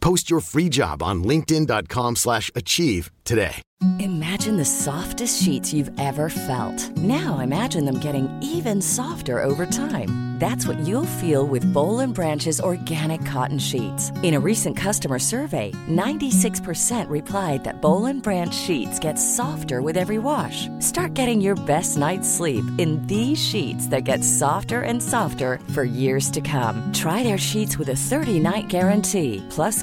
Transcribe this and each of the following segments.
Post your free job on linkedin.com/achieve slash achieve today. Imagine the softest sheets you've ever felt. Now imagine them getting even softer over time. That's what you'll feel with Bowl Branch's organic cotton sheets. In a recent customer survey, 96% replied that Bowl Branch sheets get softer with every wash. Start getting your best night's sleep in these sheets that get softer and softer for years to come. Try their sheets with a 30-night guarantee. Plus,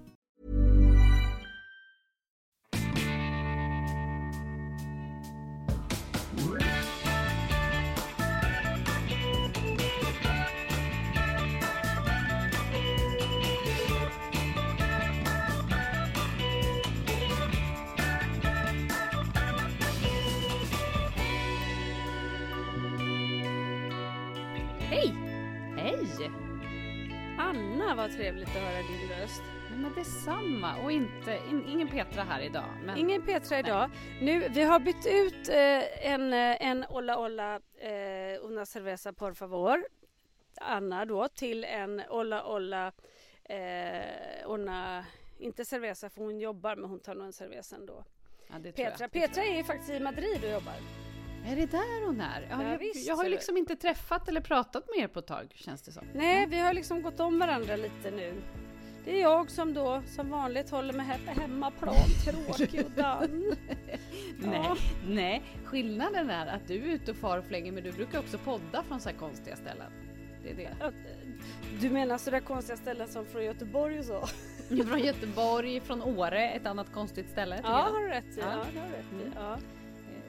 Detsamma. Och inte, in, ingen Petra här idag. Men... Ingen Petra idag. Nu, vi har bytt ut eh, en, eh, en Olla Olla eh, Una Cerveza por favor, Anna då, till en Olla Olla eh, Una, inte Cerveza för hon jobbar men hon tar nog en Cerveza ändå. Ja, Petra, jag, Petra är ju faktiskt i Madrid och jobbar. Är det där hon är? Ja, Ja, jag, visst, jag har ju liksom inte träffat eller pratat med er på ett tag, känns det som. Nej, vi har liksom gått om varandra lite nu. Det är jag som då som vanligt håller mig he- på hemmaplan, tråkig och damm. Nej, Ja. nej, skillnaden är att du är ute och far och flänger, men du brukar också podda från så här konstiga ställen. Det är det. Du menar sådär konstiga ställen som från Göteborg och så? Från Göteborg, från Åre, ett annat konstigt ställe. Ja, jag. har du rätt i. Ja. Ja, har rätt i. Mm. Ja.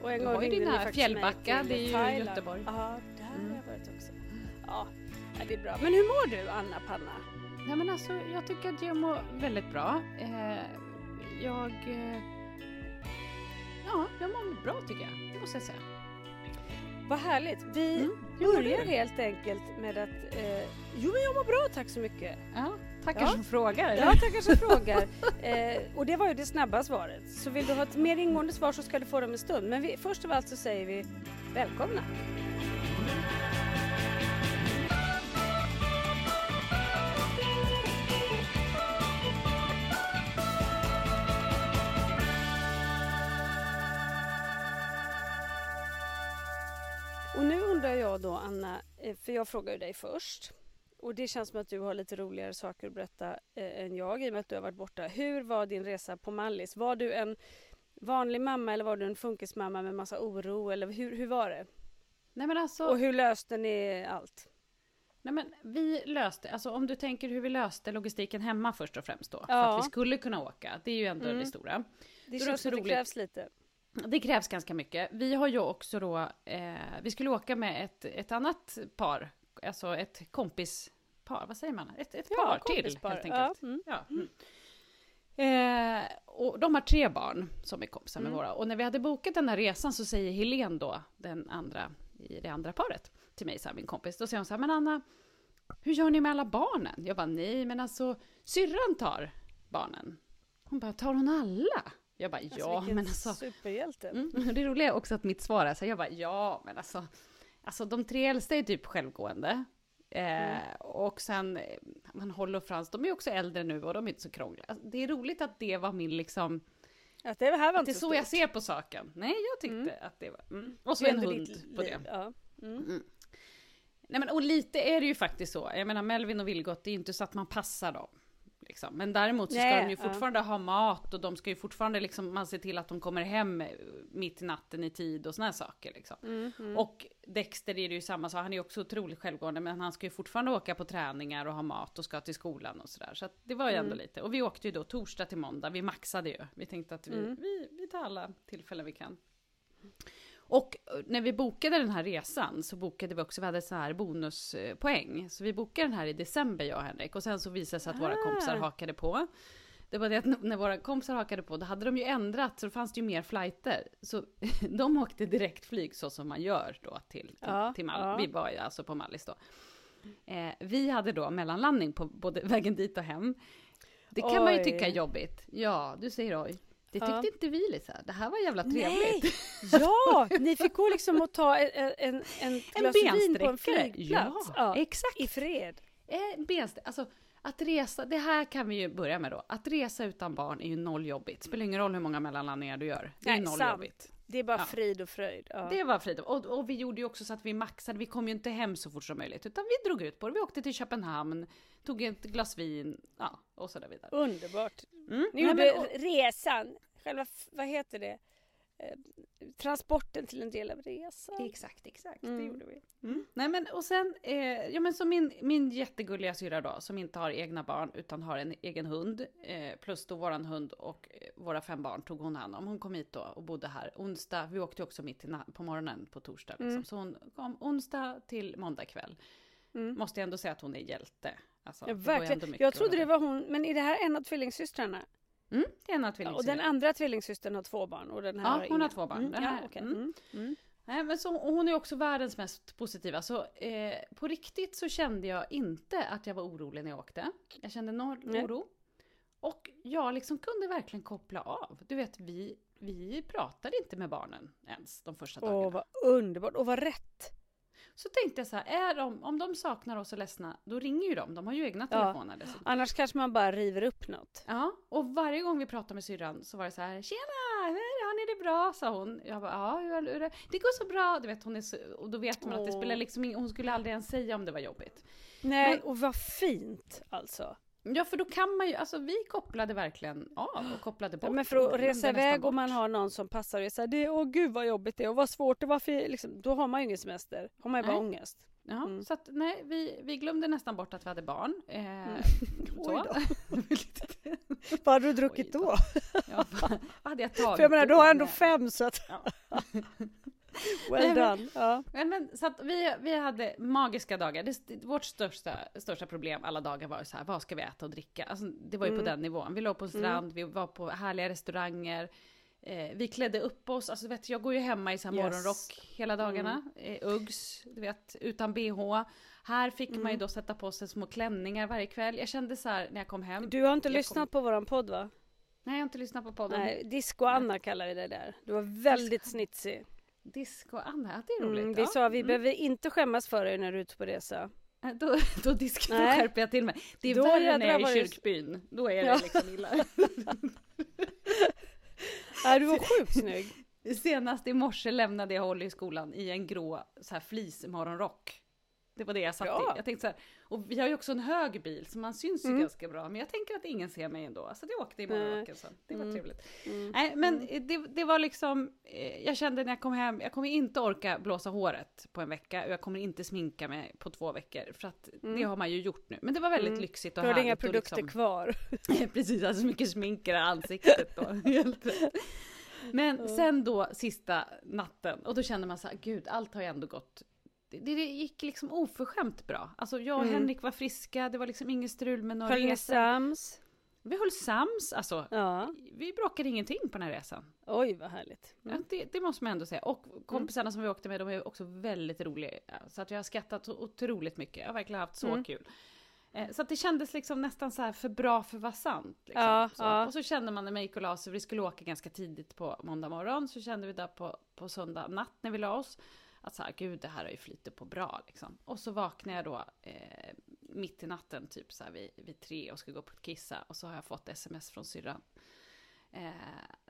Och en du gång har ju ringde din ni här faktiskt mig Fjällbacka, det är ju Thailand. Göteborg. Ja, där har Mm. jag varit också. Ja, det är bra. Men hur mår du, Anna Panna? Nej men alltså, jag tycker att jag mår väldigt bra. Eh, jag... Eh, ja, jag mår bra tycker jag. Det måste jag säga. Vad härligt. Vi Mm, börjar helt enkelt med att... Eh, jo, men jag mår bra, tack så mycket. Ja, tackar Ja. som frågar. Ja, tackar som frågar. Eh, och det var ju det snabba svaret. Så vill du ha ett mer ingående svar så ska du få det om en stund. Men vi, först av allt så säger vi välkomna. Frågar ju dig först. Och det känns som att du har lite roligare saker att berätta eh, än jag i och med att du har varit borta. Hur var din resa på Mallis? Var du en vanlig mamma eller var du en funkismamma med massa oro? Eller hur, hur var det? Nej men alltså, Och hur löste ni allt? nej men vi löste, alltså om du tänker hur vi löste logistiken hemma först och främst då. För Ja. att vi skulle kunna åka, det är ju ändå Mm. det stora. Det är känns som att det roligt. krävs lite. Det krävs ganska mycket. Vi har ju också då, eh, vi skulle åka med ett, ett annat par, alltså ett kompispar, vad säger man? Ett, ett par till kompispar. helt enkelt. Ja, mm. Ja. Mm. Eh, och de har tre barn som är kompisar med Mm. våra. Och när vi hade bokat den här resan så säger Helen då, den andra i det andra paret, till mig, så här, min kompis. Då säger hon så här, men Anna, hur gör ni med alla barnen? Jag bara, nej men alltså, syrran tar barnen. Hon bara, tar hon alla? Jag bara, Alltså, ja vilken men alltså. Superhjälte. Mm. Det roliga är också att mitt svar är så här, jag bara, ja men alltså, alltså de tre äldsta är typ självgående. Eh, Och sen, eh, man håller Frans, de är också äldre nu och de är inte så krångliga. Alltså, det är roligt att det var min liksom, Att det här var inte så jag ser på saken. Nej, jag tyckte att det var, mm. Och så en hund på det. Ja. Mm. Nej men och lite är det ju faktiskt så, jag menar Melvin och Vilgot, det är ju inte så att man passar dem. Liksom. Men däremot så ska Nej, de ju ja. fortfarande ha mat och de ska ju fortfarande liksom, man ser till att de kommer hem eh, mitt i natten i tid och såna här saker liksom. Mm, Och Dexter är det ju samma sak, han är ju också otroligt självgående men han ska ju fortfarande åka på träningar och ha mat och ska till skolan och sådär. Så att det var ju Mm. ändå lite. Och vi åkte ju då torsdag till måndag, vi maxade ju. Vi tänkte att vi, Mm. vi, vi tar alla tillfällen vi kan. Och eh, när vi bokade den här resan så bokade vi också, vi hade så här bonuspoäng. Så vi bokade den här i december jag och Henrik och sen så visade det sig att våra Ah. kompisar hakade på. Det var det att när våra kompisar hakade på, då hade de ju ändrat så då fanns det ju mer flighter. Så de åkte direktflyg så som man gör då till, till, Ja, till Mallis. ja. Vi var ju alltså på Mallis då. Eh, vi hade då mellanlandning på både vägen dit och hem. Det kan man ju Oj. tycka är jobbigt. Ja, du säger oj. Det tyckte Ja. inte vi Lisa. Det här var jävla Nej! trevligt. Ja, ni fick gå liksom och ta en, en, en En glas vin på en flygplats. Ja, exakt. I fred. Eh, alltså, att resa, det här kan vi ju börja med då. Att resa utan barn är ju noll jobbigt. Spelar ingen roll hur många mellanlandningar du gör. Det är Nej, noll sant. jobbigt. Det är bara Ja. frid och fröjd. Ja. Det var frid. Och, och vi gjorde ju också så att vi maxade. Vi kom ju inte hem så fort som möjligt. Utan vi drog ut på det. Vi åkte till Köpenhamn, tog ett glas vin, ja, och så vidare. Underbart. Mm. Ni Nej, gjorde men, och, resan, själva, vad heter det? Eh, transporten till en del av resan. exakt, exakt. Mm. Det gjorde vi. Mm. Nej men och sen, eh, ja men som min, min jättegulliga syrra då, som inte har egna barn utan har en egen hund, eh, plus då våran hund och eh, våra fem barn tog hon hand om. Hon kom hit då och bodde här onsdag, vi åkte också mitt på morgonen på torsdag liksom. Mm. Så hon kom onsdag till måndag kväll. Mm. Måste jag ändå säga att hon är hjälte. Alltså, Ja, verkligen. Jag trodde det var hon, men är det här en av tvillingsystrarna? Mm, det är en av och den andra tvillingsystern har två barn och den här Ja, hon har två barn. Mm, Den ja, här- okej. mm. Mm. Mm. Nej, men så, hon är också världens mest positiva. Så eh, på riktigt så kände jag inte att jag var orolig när jag åkte. Jag kände noll oro. Och jag liksom kunde verkligen koppla av. Du vet, vi, vi pratade inte med barnen ens de första dagarna. Åh, vad underbart och vad rätt. Så tänkte jag så här, är de, om de saknar oss och är ledsna, då ringer ju de. De har ju egna Ja. telefoner dessutom. Annars kanske man bara river upp något. Ja, och varje gång vi pratade med syrran så var det så här, tjena, hur har ni det bra? sa hon. Jag bara, ja, hur, hur, det- det går så bra. Du vet, hon är så, och då vet man att det spelar liksom ing- hon skulle aldrig ens säga om det var jobbigt. Nej, Men- och vad fint alltså. Ja, för då kan man ju, alltså vi kopplade verkligen av och kopplade bort. Ja, men för att resa iväg om man har någon som passar och här, det, åh gud vad jobbigt det är och vad svårt det var för liksom, då har man ju ingen semester. har man ju bara Nej. ångest. Ja, Mm. så att nej, vi, vi glömde nästan bort att vi hade barn. Eh, Oj så. då. Vad hade du druckit Oj då. då? ja, vad hade jag tagit För jag menar, du har ändå Nej. fem så att... Well done. Ja. Men, men, så att vi, vi hade magiska dagar. Det, vårt största, största problem alla dagar var så här, vad ska vi äta och dricka? Alltså, det var ju Mm. på den nivån. Vi låg på en strand, vi var på härliga restauranger. Eh, vi klädde upp oss, alltså vet, jag går ju hemma i så här Yes. morgonrock hela dagarna. Eh, Uggs, du vet, utan bh. Här fick man Mm. ju då sätta på sig små klänningar varje kväll. Jag kände så här när jag kom hem. Du har inte lyssnat på våran podd va? Nej, jag har inte lyssnat på podden. Nej, Disco-Anna kallar vi det där. Du var väldigt snitsig. Disco Anna, ja, det är roligt. Mm, vi ja. sa vi Mm. behöver inte skämmas för dig när du är ute på resa. Eh, Då, då, disk, då skärper jag till mig. Det är Då värre när jag är i kyrkbyn. Då är det Ja. liksom illa. Nej, du var sjukt snygg. Senast i morse lämnade jag Holly i skolan i en grå så här fleece-morgonrock. Det var det jag satt Bra. i. Jag tänkte så här, och vi har ju också en hög bil så man syns ju Mm. ganska bra. Men jag tänker att ingen ser mig ändå. Så jag åkte i morgonrocken sen. Det var Mm. trevligt. Mm. Nej, men det, det var liksom, eh, jag kände när jag kom hem, jag kommer inte orka blåsa håret på en vecka och jag kommer inte sminka mig på två veckor för att det Mm. har man ju gjort nu. Men det var väldigt Mm. lyxigt Du och härligt. inga och produkter liksom, kvar. Precis, alltså så mycket smink i det ansiktet då. Helt. Men sen då sista natten och då kände man så här, gud allt har ju ändå gått det, det gick liksom oförskämt bra. Alltså jag och Mm. Henrik var friska, det var liksom inget strul med några Höll resor. sams? Vi höll sams, alltså. Ja. Vi bråkade ingenting på den här resan. Oj, vad härligt. Ja, det, det måste man ändå säga. Och kompisarna som vi åkte med, de är också väldigt roliga. Så att jag har skrattat otroligt mycket. Jag har verkligen haft så Mm. kul. Eh, Så att det kändes liksom nästan så här för bra för att vara sant. Liksom. Ja, så. ja. Och så kände man när gick och la sig, vi skulle åka ganska tidigt på måndag morgon, så kände vi där på, på söndag natt när vi la oss, att så här, gud det här har ju flyttat på bra liksom. Och så vaknade jag då eh, mitt i natten, typ så här vid, vid tre och ska gå upp och kissa, och så har jag fått sms från syrran. Eh,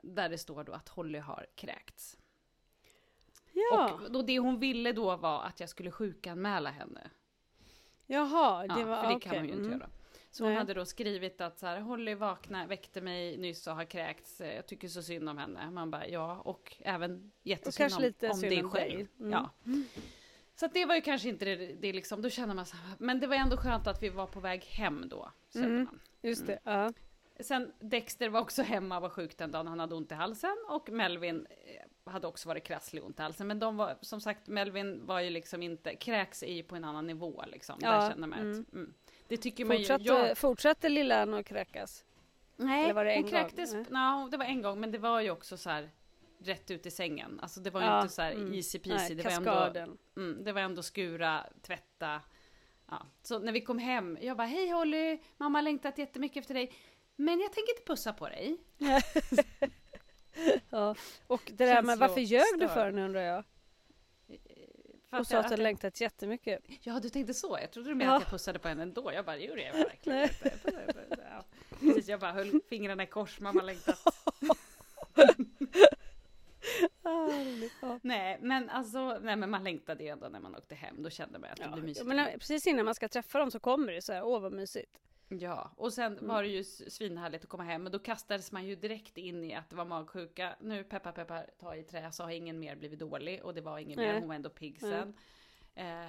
där det står då att Holly har kräkts. Ja, Och då det hon ville då var att jag skulle sjukanmäla henne. jaha. Ja, Det var, för det okej. kan man ju inte Mm. göra. Så hon Nej. hade då skrivit att så här, Holly vakna, väckte mig nyss och har kräkts, Eh, jag tycker så synd om henne. Man bara ja, och även jättesynd kanske om, lite om dig själv. Mm. Ja. Så att det var ju kanske inte det, det liksom, då känner man så här, men det var ändå skönt att vi var på väg hem då. Mm. Just det, ja. Sen Dexter var också hemma och var sjuk den dagen han hade ont i halsen och Melvin eh, hade också varit krasslig ont i halsen. Men de var, som sagt, Melvin var ju liksom inte, kräks är ju på en annan nivå liksom. Ja, Där känner man mm. att, mm. Det tycker man ju, Fortsatte, jag, fortsatte lillan att kräkas? Nej, Eller var det en hon gång? kräktes, Nej. no, det var en gång, men det var ju också så här rätt ut i sängen. Alltså det var ju Ja, inte så här mm. easy peasy. Nej, det, var ändå, mm, det var ändå skura, tvätta. Ja. Så när vi kom hem, jag bara hej Holly, mamma har längtat jättemycket efter dig. Men jag tänker inte pussa på dig. Ja. Och det där med varför ljög du för nu undrar jag? Och sa att jag- längtat jättemycket. Ja, du tänkte så. Jag trodde du menade Ja. att jag pussade på henne ändå. Jag bara, gjorde jag verkligen Nej. inte. Ja. Precis, jag bara höll fingrarna i kors, mamma längtat. Ja. Nej, men alltså, nej men man längtade ju ändå när man åkte hem. Då kände man att det Ja. blev Ja, mysigt. men när- precis innan man ska träffa dem så kommer det så här, åh vad mysigt. Ja, och sen Mm. var det ju svinhärligt att komma hem. Men då kastades man ju direkt in i att det var magsjuka. Nu peppar peppar, ta i trä, så har ingen mer blivit dålig. Och det var ingen mer, Nej. hon var ändå pigg sen. Eh,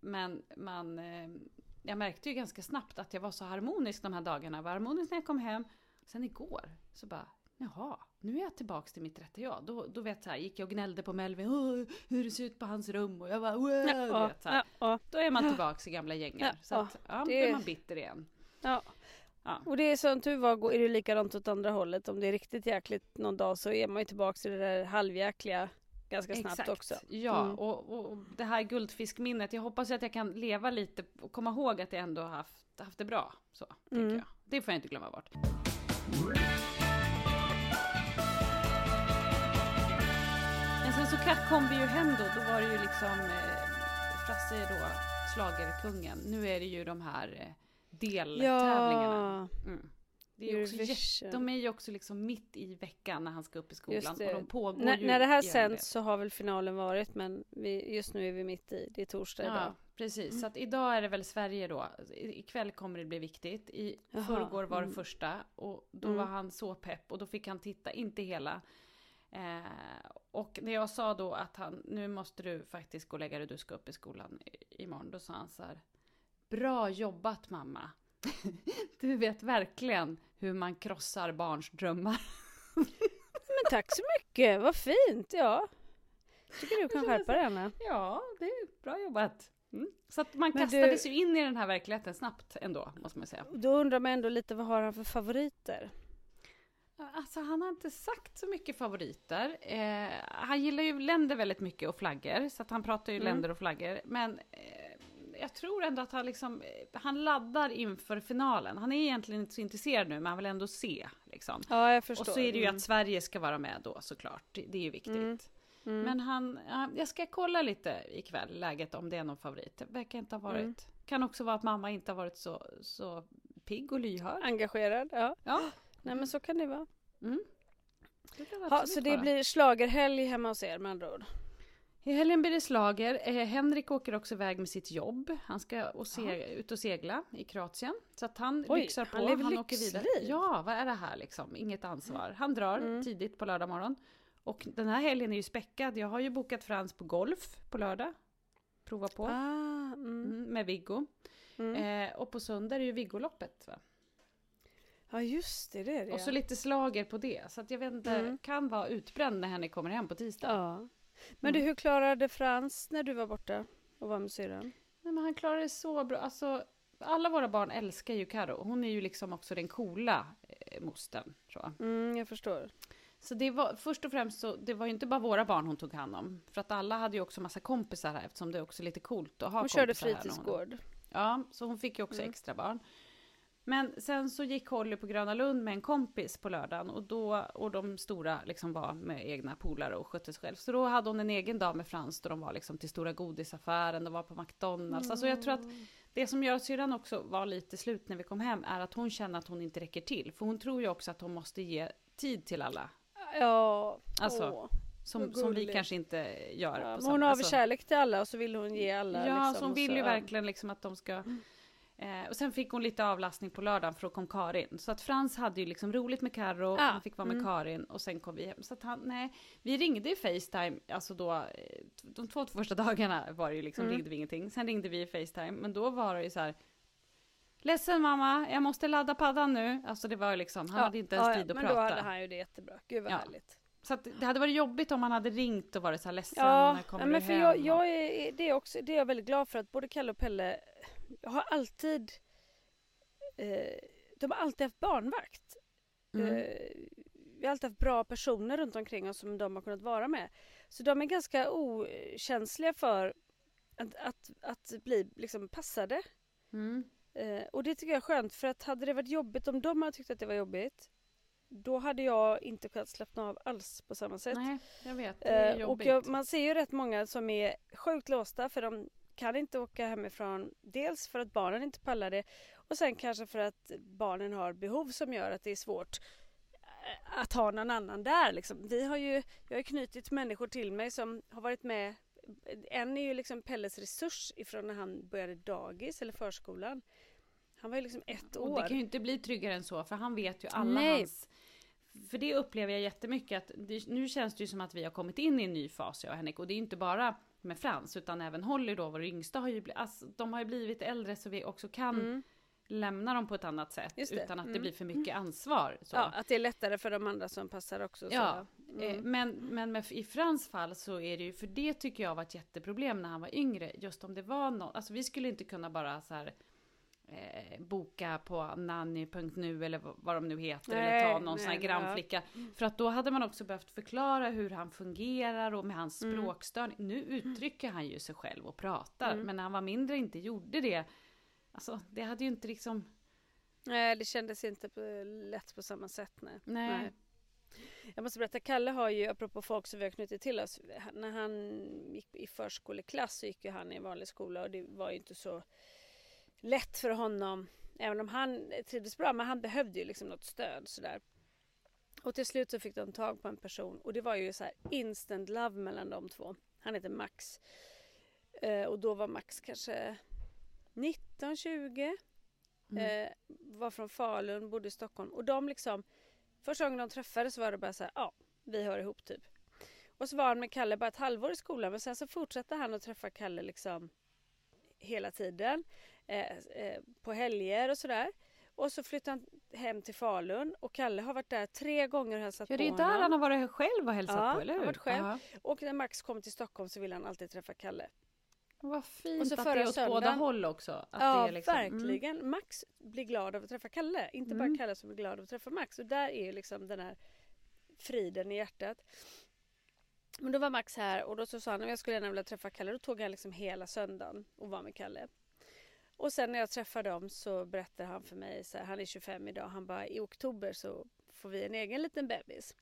men man, eh, jag märkte ju ganska snabbt att jag var så harmonisk de här dagarna. Jag var harmonisk när jag kom hem. Sen igår så bara, jaha, nu är jag tillbaks till mitt rätta jag. Då, då vet så här, gick jag och gnällde på Melvin, "Åh, hur det ser ut på hans rum. Och jag bara, wow, Ja, vet, så här. ja, Då är man tillbaks i gamla gängar. Ja, så att, ja, då det- är man bitter igen. ja. Ja. Och det är som tur var är det likadant åt andra hållet. Om det är riktigt jäkligt någon dag så är man ju tillbaka i det där halvjäkliga ganska snabbt Exakt. också. Ja, Mm. och, och det här guldfiskminnet, jag hoppas att jag kan leva lite och komma ihåg att jag ändå har haft, haft det bra. Så, Mm. tänker jag. Det får jag inte glömma bort. Sen så kom vi ju hem då, då var det ju liksom eh, Frasse är då schlagerkungen. Nu är det ju de här eh, deltävlingarna. Ja, Mm. Det är också de är ju också liksom mitt i veckan när han ska upp i skolan. Och de pågår när, ju när det här sänds så har väl finalen varit men vi, just nu är vi mitt i. Det är torsdag idag. Ja, precis. Så att idag är det väl Sverige då. I- Ikväll kommer det bli viktigt. I förrgår var det mm. första och då Mm. var han så pepp och då fick han titta, inte hela. Eh, och när jag sa då att han, nu måste du faktiskt gå och lägga dig, du ska upp i skolan imorgon. Då sa han så här, bra jobbat mamma. du vet verkligen hur man krossar barns drömmar. Men tack så mycket, vad fint. Ja. Tycker du kan skärpa dig Anna. Ja, det är bra jobbat. Mm. Så att man Men kastades du- ju in i den här verkligheten snabbt ändå, måste man säga. Då undrar man ändå lite vad har han för favoriter? Alltså han har inte sagt så mycket favoriter. Eh, han gillar ju länder väldigt mycket och flaggor, så att han pratar ju Mm. länder och flaggor. Men eh, jag tror ändå att han liksom, han laddar inför finalen. Han är egentligen inte så intresserad nu, men han vill ändå se. Liksom. Ja, jag förstår. Och så är det ju Mm. att Sverige ska vara med då såklart. Det, det är ju viktigt. Mm. Mm. Men han, ja, jag ska kolla lite ikväll, läget om det är någon favorit. Det verkar inte ha varit. Mm. Kan också vara att mamma inte har varit så, så pigg och lyhörd. Engagerad, ja. Ja. Nej men så kan det vara. Mm. Det kan absolut så det vara. blir slagerhelg hemma hos er med andra ord. I helgen blir det slager. Eh, Henrik åker också iväg med sitt jobb. Han ska och se, ut och segla i Kroatien. Så att han Oj, lyxar på. han lever han åker vidare. Ja, vad är det här liksom? Inget ansvar. Han drar Mm. tidigt på lördag morgon. Och den här helgen är ju späckad. Jag har ju bokat Frans på golf på lördag. Prova på. Ah, mm. Mm, med Viggo. Mm. Eh, och på söndag är det ju Viggoloppet. Va? Ja just det, det är det Och så lite slager på det. Så att jag vet inte, Mm. kan vara utbränd när Henrik kommer hem på tisdag. Ja. Men du, Mm. hur klarade Frans när du var borta och var med syrran? Nej, men han klarar det så bra. Alltså, alla våra barn älskar ju Karo. Hon är ju liksom också den coola eh, mostern. Så. Mm, jag förstår. så det var först och främst så, det var ju inte bara våra barn hon tog hand om. För att alla hade ju också massa kompisar här eftersom det är också lite coolt att ha Hon körde kompisar här hon- fritidsgård. Ja, så hon fick ju också Mm. extra barn. Men sen så gick Holly på Gröna Lund med en kompis på lördagen och, då, och de stora liksom var med egna polare och skötte sig själv. Så då hade hon en egen dag med Frans då de var liksom till stora godisaffären, de var på McDonalds. Alltså jag tror att det som gör att syrran också var lite slut när vi kom hem är att hon känner att hon inte räcker till. För hon tror ju också att hon måste ge tid till alla. Ja, Alltså, åh. Som, som vi kanske inte gör. Ja, hon har alltså- kärlek till alla och så vill hon ge alla. Ja, liksom, så hon vill så, ju verkligen liksom att de ska... Eh, och sen fick hon lite avlastning på lördagen för då kom Karin. Så att Frans hade ju liksom roligt med Carro, Ja, han fick vara med mm. Karin och sen kom vi hem. Så att han, nej, vi ringde i Facetime, alltså då, eh, de två första dagarna var det ju liksom, Mm. ringde vi ingenting. Sen ringde vi i Facetime, men då var det ju så här. Ledsen mamma, jag måste ladda paddan nu. Alltså det var liksom, han hade inte ens ja, tid att men prata. då hade han ju det jättebra. Gud vad Ja. härligt. Så att det hade varit jobbigt om han hade ringt och varit så här ledsen, Ja, när kommer men du för hem? jag, jag är, det, är också, det är jag väldigt glad för att både Kalle och Pelle har alltid eh, de har alltid haft barnvakt. Mm. Eh, vi har alltid haft bra personer runt omkring oss som de har kunnat vara med. Så de är ganska okänsliga för att, att, att bli liksom passade. Mm. Eh, och det tycker jag är skönt för att hade det varit jobbigt om de hade tyckt att det var jobbigt då hade jag inte kunnat slappna av alls på samma sätt. Nej, jag vet. Det är Eh, och jobbigt. jag, man ser ju rätt många som är sjukt låsta för de kan inte åka hemifrån. Dels för att barnen inte pallar det och sen kanske för att barnen har behov som gör att det är svårt eh, att ha någon annan där. Liksom. Vi har ju, jag har knutit människor till mig som har varit med. En är ju liksom Pelles resurs ifrån när han började dagis eller förskolan. Han var ju liksom ett Och år. det kan ju inte bli tryggare än så, för han vet ju alla Nej. hans... För det upplever jag jättemycket att det, nu känns det ju som att vi har kommit in i en ny fas jag och Henrik. Och det är inte bara med Frans utan även Holly då, vår yngsta har ju blivit, alltså, de har ju blivit äldre så vi också kan Mm. lämna dem på ett annat sätt. Det. Utan att det Mm. blir för mycket ansvar. Så. Ja, att det är lättare för de andra som passar också. så. Ja, Mm. eh, men, men med, i Frans fall så är det ju, för det tycker jag var ett jätteproblem när han var yngre. Just om det var någon, alltså vi skulle inte kunna bara så här eh, boka på nanny.nu eller vad, de nu heter eller ta Nej, någon sån här nej, grannflicka. För att då hade man också behövt förklara hur han fungerar och med hans Mm. språkstörning. Nu uttrycker han ju sig själv och pratar, Mm. men när han var mindre inte gjorde det. Alltså det hade ju inte liksom, Nej, det kändes inte lätt på samma sätt. Nej. nej. Jag måste berätta, Kalle har ju, apropå folk som vi har knutit till oss, när han gick i förskoleklass så gick ju han i en vanlig skola och det var ju inte så lätt för honom, även om han trivdes bra, men han behövde ju liksom något stöd sådär. Och till slut så fick de tag på en person och det var ju så här instant love mellan de två. Han heter Max. Eh, och då var Max kanske 19, 20. Mm. Eh, var från Falun, bodde i Stockholm. Och de liksom, första gången de träffades var det bara så här, ja, vi hör ihop typ. Och så var han med Kalle bara ett halvår i skolan men sen så fortsatte han att träffa Kalle liksom hela tiden. Eh, eh, på helger och sådär. Och så flyttade han hem till Falun och Kalle har varit där tre gånger och hälsat Ja, det är på där honom. han har varit själv och hälsat Ja, på, eller han hur? har varit själv. Ja. Och när Max kom till Stockholm så ville han alltid träffa Kalle. Vad fint Och så att det är åt båda söndagen- håll också. Att ja, det är liksom, mm. verkligen. Max blir glad av att träffa Kalle. Inte Mm. bara Kalle som är glad av att träffa Max. Och där är ju liksom den här friden i hjärtat. Men då var Max här och då så sa han att jag skulle gärna vilja träffa Kalle. Då tog han liksom hela söndagen och var med Kalle. Och sen när jag träffade dem så berättar han för mig, så här, han är 25 idag, han bara i oktober så får vi en egen liten bebis.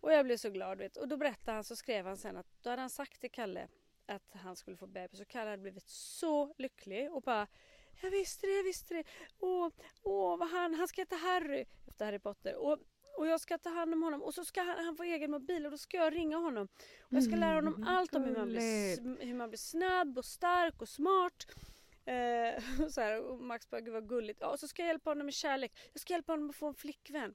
Och jag blev så glad vet. Och då berättade han, så skrev han sen att då hade han sagt till Kalle att han skulle få bebis och Kalle hade blivit så lycklig och bara Jag visste det, jag visste det. Åh, åh vad han, han ska heta Harry efter Harry Potter. Och, och jag ska ta hand om honom och så ska han, han få egen mobil och då ska jag ringa honom. Och jag ska lära honom Mm, allt om hur man, blir, hur man blir snabb och stark och smart. Eh, och så här, och Max bara, gud vad gulligt. Ja, och så ska jag hjälpa honom med kärlek. Jag ska hjälpa honom att få en flickvän.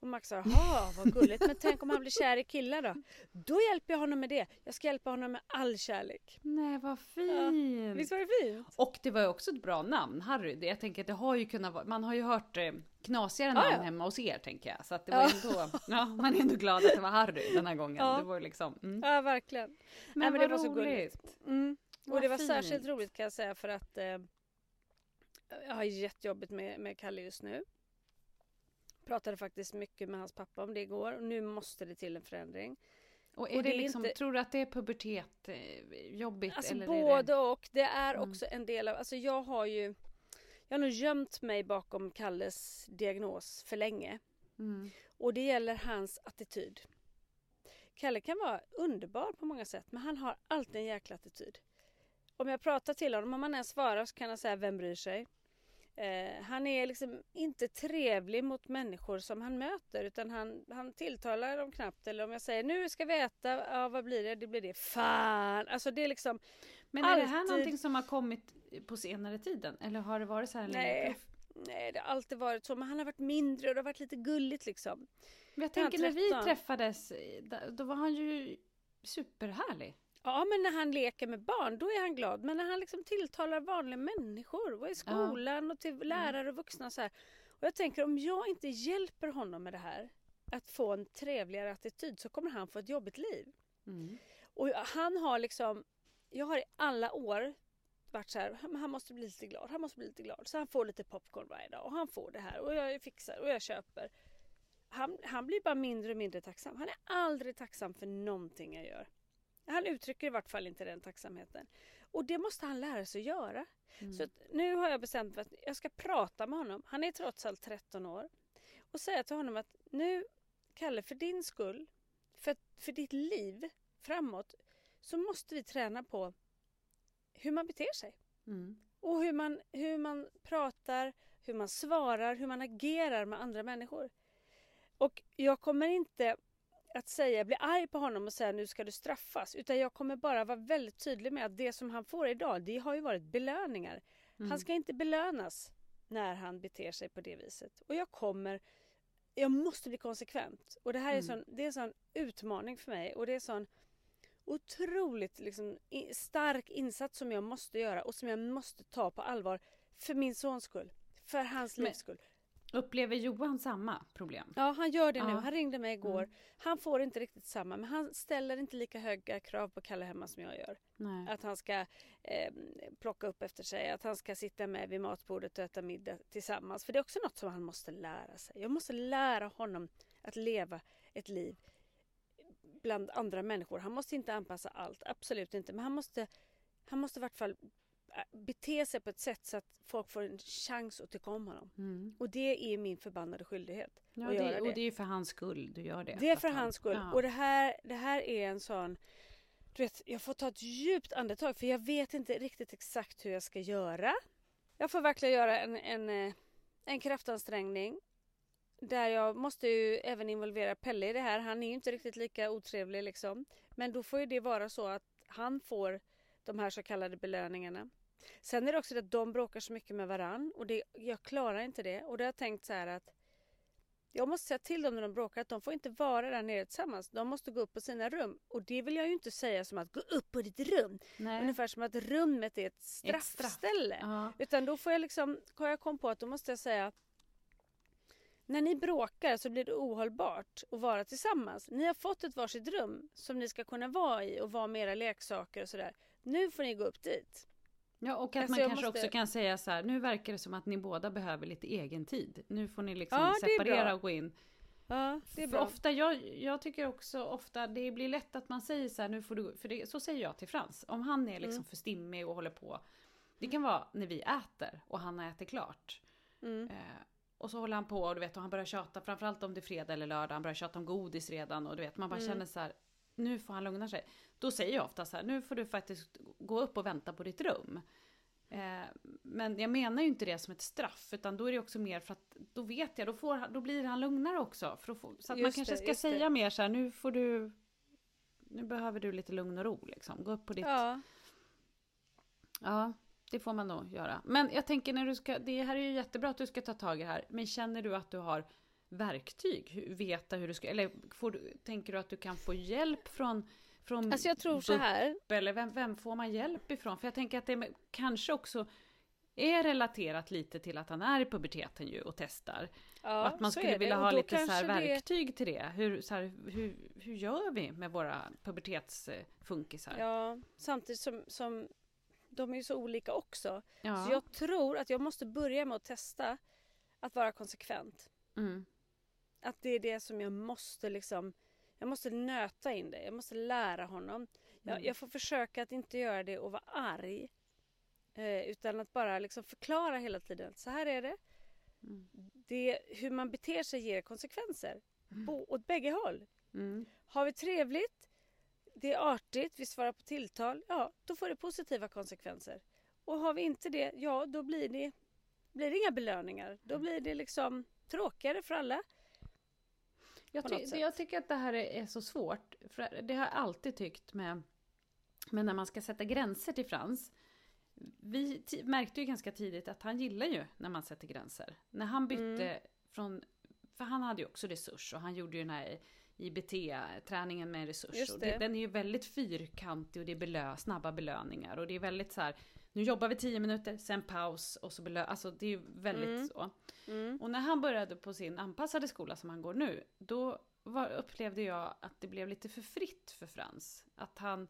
Och Max sa, jaha vad gulligt. Men tänk om han blir kär i killar då? Då hjälper jag honom med det. Jag ska hjälpa honom med all kärlek. Nej, vad fint. Visst var det fint? Och det var ju också ett bra namn, Harry. Det, jag tänker att det har ju kunnat vara, man har ju hört eh, knasigare Ja, namn ja. hemma hos er tänker jag. Så att det var Ja. ändå, ja, man är ändå glad att det var Harry den här gången. Ja. Det var liksom, mm. Ja, verkligen. Men, Nej, men vad det var så roligt. Mm. Och det var särskilt roligt kan jag säga för att eh, jag har jättejobbigt med, med Kalle just nu. Pratade faktiskt mycket med hans pappa om det igår och nu måste det till en förändring. Och Och det, det liksom, inte- tror du att det är pubertet eh, jobbigt? Alltså eller både det... och. Det är Mm. också en del av, alltså jag har ju jag har nog gömt mig bakom Kalles diagnos för länge. Mm. Och det gäller hans attityd. Kalle kan vara underbar på många sätt men han har alltid en jäkla attityd. Om jag pratar till honom, om han ens svarar så kan han säga vem bryr sig? Eh, han är liksom inte trevlig mot människor som han möter utan han, han tilltalar dem knappt. Eller om jag säger nu ska vi äta, ja vad blir det? Det blir det. Fan! Alltså det är liksom Men är det här alltid- någonting som har kommit på senare tiden? Eller har det varit så här länge? Nej, det har alltid varit så. Men han har varit mindre och det har varit lite gulligt liksom. Men jag tänker när vi 13? träffades, då var han ju superhärlig. Ja, men när han leker med barn, då är han glad. Men när han liksom tilltalar vanliga människor och i skolan och till lärare och vuxna så här. Och jag tänker om jag inte hjälper honom med det här, att få en trevligare attityd, så kommer han få ett jobbigt liv. Mm. Och han har liksom, jag har i alla år varit så här, han måste bli lite glad, han måste bli lite glad. Så han får lite popcorn varje dag och han får det här och jag fixar och jag köper. Han, han blir bara mindre och mindre tacksam. Han är aldrig tacksam för någonting jag gör. Han uttrycker i vart fall inte den tacksamheten. Och det måste han lära sig att göra. Så att nu har jag bestämt mig att jag ska prata med honom. Han är trots allt 13 år. Och säga till honom att nu, Kalle, för din skull, för, för ditt liv framåt, så måste vi träna på hur man beter sig. Mm. Och hur man, hur man pratar, hur man svarar, hur man agerar med andra människor. Och jag kommer inte att säga, bli arg på honom och säga nu ska du straffas. Utan jag kommer bara vara väldigt tydlig med att det som han får idag, det har ju varit belöningar. Han ska inte belönas när han beter sig på det viset. Och jag kommer, jag måste bli konsekvent. Och det här är, sån, det är en sån utmaning för mig. Och det är en sån otroligt liksom, stark insats som jag måste göra och som jag måste ta på allvar. För min sons skull. För hans livs skull. Upplever Johan samma problem? Ja, han gör det nu. Ja. Mm. Han ringde mig igår. Han får inte riktigt samma, men han ställer inte lika höga krav på Kalle hemma som jag gör. Nej. Att han ska eh, plocka upp efter sig, att han ska sitta med vid matbordet och äta middag tillsammans. För det är också något som han måste lära sig. Jag måste lära honom att leva ett liv bland andra människor. Han måste inte anpassa allt, absolut inte. Men han måste, han måste i vart fall bete sig på ett sätt så att folk får en chans att tycka om honom. Mm. Och det är min förbannade skyldighet. Ja, att göra det, och det är för hans skull du gör det. det är för han- hans skull. Ja. Och det här, det här är en sån... Du vet, jag får ta ett djupt andetag för jag vet inte riktigt exakt hur jag ska göra. Jag får verkligen göra en, en, eh, en kraftansträngning. Där jag måste ju även involvera Pelle i det här. Han är ju inte riktigt lika otrevlig liksom. Men då får ju det vara så att han får de här så kallade belöningarna. Sen är det också det att de bråkar så mycket med varann och det, jag klarar inte det. Och då har jag tänkt så här att jag måste säga till dem när de bråkar att de får inte vara där nere tillsammans. De måste gå upp på sina rum. Och det vill jag ju inte säga som att gå upp på ditt rum. Nej. Ungefär som att rummet är ett Ett straff. straffställe. Ja. Utan då får jag liksom, har jag kom på att då måste jag säga när ni bråkar så blir det ohållbart att vara tillsammans. Ni har fått ett varsitt rum som ni ska kunna vara i och vara med era leksaker och sådär. Nu får ni gå upp dit. Ja, och att Alltså, man kanske måste- också kan säga så här, nu verkar det som att ni båda behöver lite egen tid. Nu får ni liksom Ja, separera och gå in. Ja, det är För bra. ofta, jag, jag tycker också ofta det blir lätt att man säger så här, nu får du, för det, så säger jag till Frans. Om han är liksom Mm. för stimmig och håller på. Det kan vara när vi äter och han har ätit klart. Mm. Eh, och så håller han på och du vet, och han börjar tjata, framförallt om det är fredag eller lördag, han börjar tjata om godis redan och du vet, man bara Mm. känner så här, nu får han lugna sig. Då säger jag ofta så här, nu får du faktiskt gå upp och vänta på ditt rum. Eh, men jag menar ju inte det som ett straff, utan då är det också mer för att då vet jag, då, får, då blir han lugnare också. Få, så att man Just kanske det, ska just det. säga mer så här, nu får du, nu behöver du lite lugn och ro liksom. Gå upp på ditt, Ja, Ja, det får man nog göra. Men jag tänker när du ska, det här är ju jättebra att du ska ta tag i det här. Men känner du att du har verktyg? Veta hur du ska, eller får du, tänker du att du kan få hjälp från, från alltså jag tror så här. Eller vem, vem får man hjälp ifrån? För jag tänker att det kanske också är relaterat lite till att han är i puberteten ju och testar. Ja, och att man skulle vilja ha lite så kanske det- verktyg till det. Hur, så här, hur, hur gör vi med våra pubertetsfunkisar? Ja, samtidigt som, som de är ju så olika också. Ja. Så jag tror att jag måste börja med att testa att vara konsekvent. Mm. Att det är det som jag måste liksom jag måste nöta in det. Jag måste lära honom. Jag, Mm. jag får försöka att inte göra det och vara arg. Eh, utan att bara liksom förklara hela tiden. Så här är det. Mm. det hur man beter sig ger konsekvenser. Bo, åt bägge håll. Mm. Har vi trevligt, det är artigt, vi svarar på tilltal, ja då får det positiva konsekvenser. Och har vi inte det, ja då blir det, blir det inga belöningar. Då blir det liksom tråkigare för alla. Jag, ty- jag tycker att det här är, är så svårt. För det har jag alltid tyckt med, med när man ska sätta gränser till Frans. vi märkte ju ganska tidigt att han gillar ju när man sätter gränser. När han bytte mm. från, för han hade ju också resurs och han gjorde ju den här IBT-träningen med resurs. Och det, den är ju väldigt fyrkantig och det är belö, snabba belöningar och det är väldigt så här, nu jobbar vi tio minuter, sen paus och så belö, alltså det är ju väldigt mm. så. Mm. Och när han började på sin anpassade skola som han går nu, då var, upplevde jag att det blev lite för fritt för Frans. Att han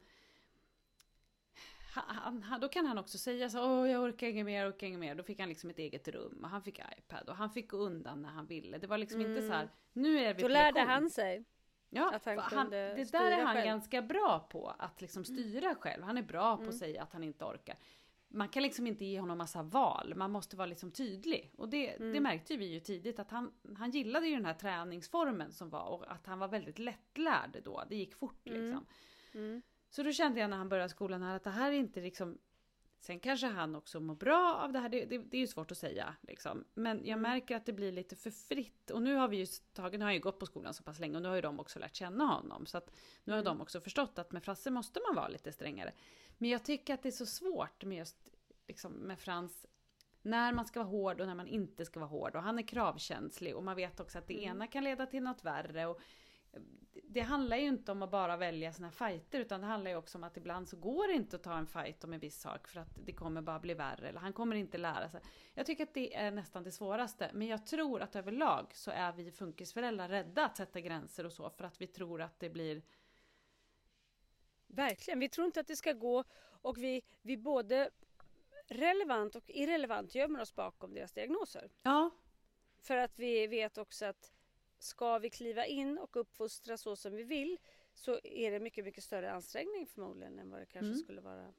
han, han, då kan han också säga så åh jag orkar inget mer, jag orkar inget mer. Då fick han liksom ett eget rum och han fick iPad och han fick gå undan när han ville. Det var liksom mm. inte så här, nu är vi Då lärde han sig. Ja, att han han, det där är han själv. ganska bra på, att liksom styra mm. själv. Han är bra på mm. att säga att han inte orkar. Man kan liksom inte ge honom massa val, man måste vara liksom tydlig. Och det, mm. det märkte vi ju tidigt att han, han gillade ju den här träningsformen som var och att han var väldigt lättlärd då. Det gick fort mm. liksom. Mm. Så då kände jag när han började skolan här att det här är inte liksom Sen kanske han också mår bra av det här, det, det, det är ju svårt att säga. Liksom. Men jag mm. märker att det blir lite för fritt. Och nu har vi ju nu har ju gått på skolan så pass länge och nu har ju de också lärt känna honom. Så att nu har mm. de också förstått att med Frasse måste man vara lite strängare. Men jag tycker att det är så svårt med just liksom, med Frans när man ska vara hård och när man inte ska vara hård. Och han är kravkänslig och man vet också att det mm. ena kan leda till något värre. Och det handlar ju inte om att bara välja sina fighter utan det handlar ju också om att ibland så går det inte att ta en fight om en viss sak för att det kommer bara bli värre eller han kommer inte lära sig. Jag tycker att det är nästan det svåraste men jag tror att överlag så är vi funkisföräldrar rädda att sätta gränser och så för att vi tror att det blir Verkligen, vi tror inte att det ska gå och vi, vi både relevant och irrelevant gömmer oss bakom deras diagnoser. Ja. För att vi vet också att ska vi kliva in och uppfostra så som vi vill så är det mycket, mycket större ansträngning förmodligen än vad det kanske mm. skulle vara